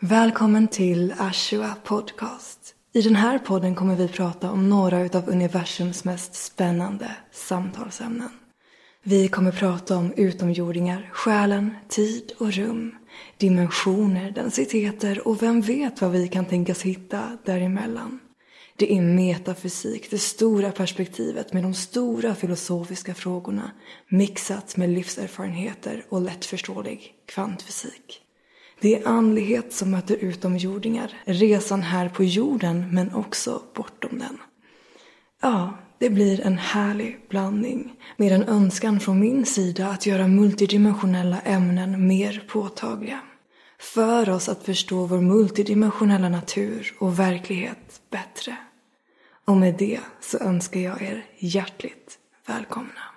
Välkommen till Ashua Podcast. I den här podden kommer vi prata om några av universums mest spännande samtalsämnen. Vi kommer prata om utomjordingar, själen, tid och rum, dimensioner, densiteter och vem vet vad vi kan tänkas hitta däremellan. Det är metafysik, det stora perspektivet med de stora filosofiska frågorna mixat med livserfarenheter och lättförståelig kvantfysik. Det är andlighet som möter utomjordingar, resan här på jorden men också bortom den. Ja, det blir en härlig blandning med en önskan från min sida att göra multidimensionella ämnen mer påtagliga. För oss att förstå vår multidimensionella natur och verklighet bättre. Och med det så önskar jag er hjärtligt välkomna.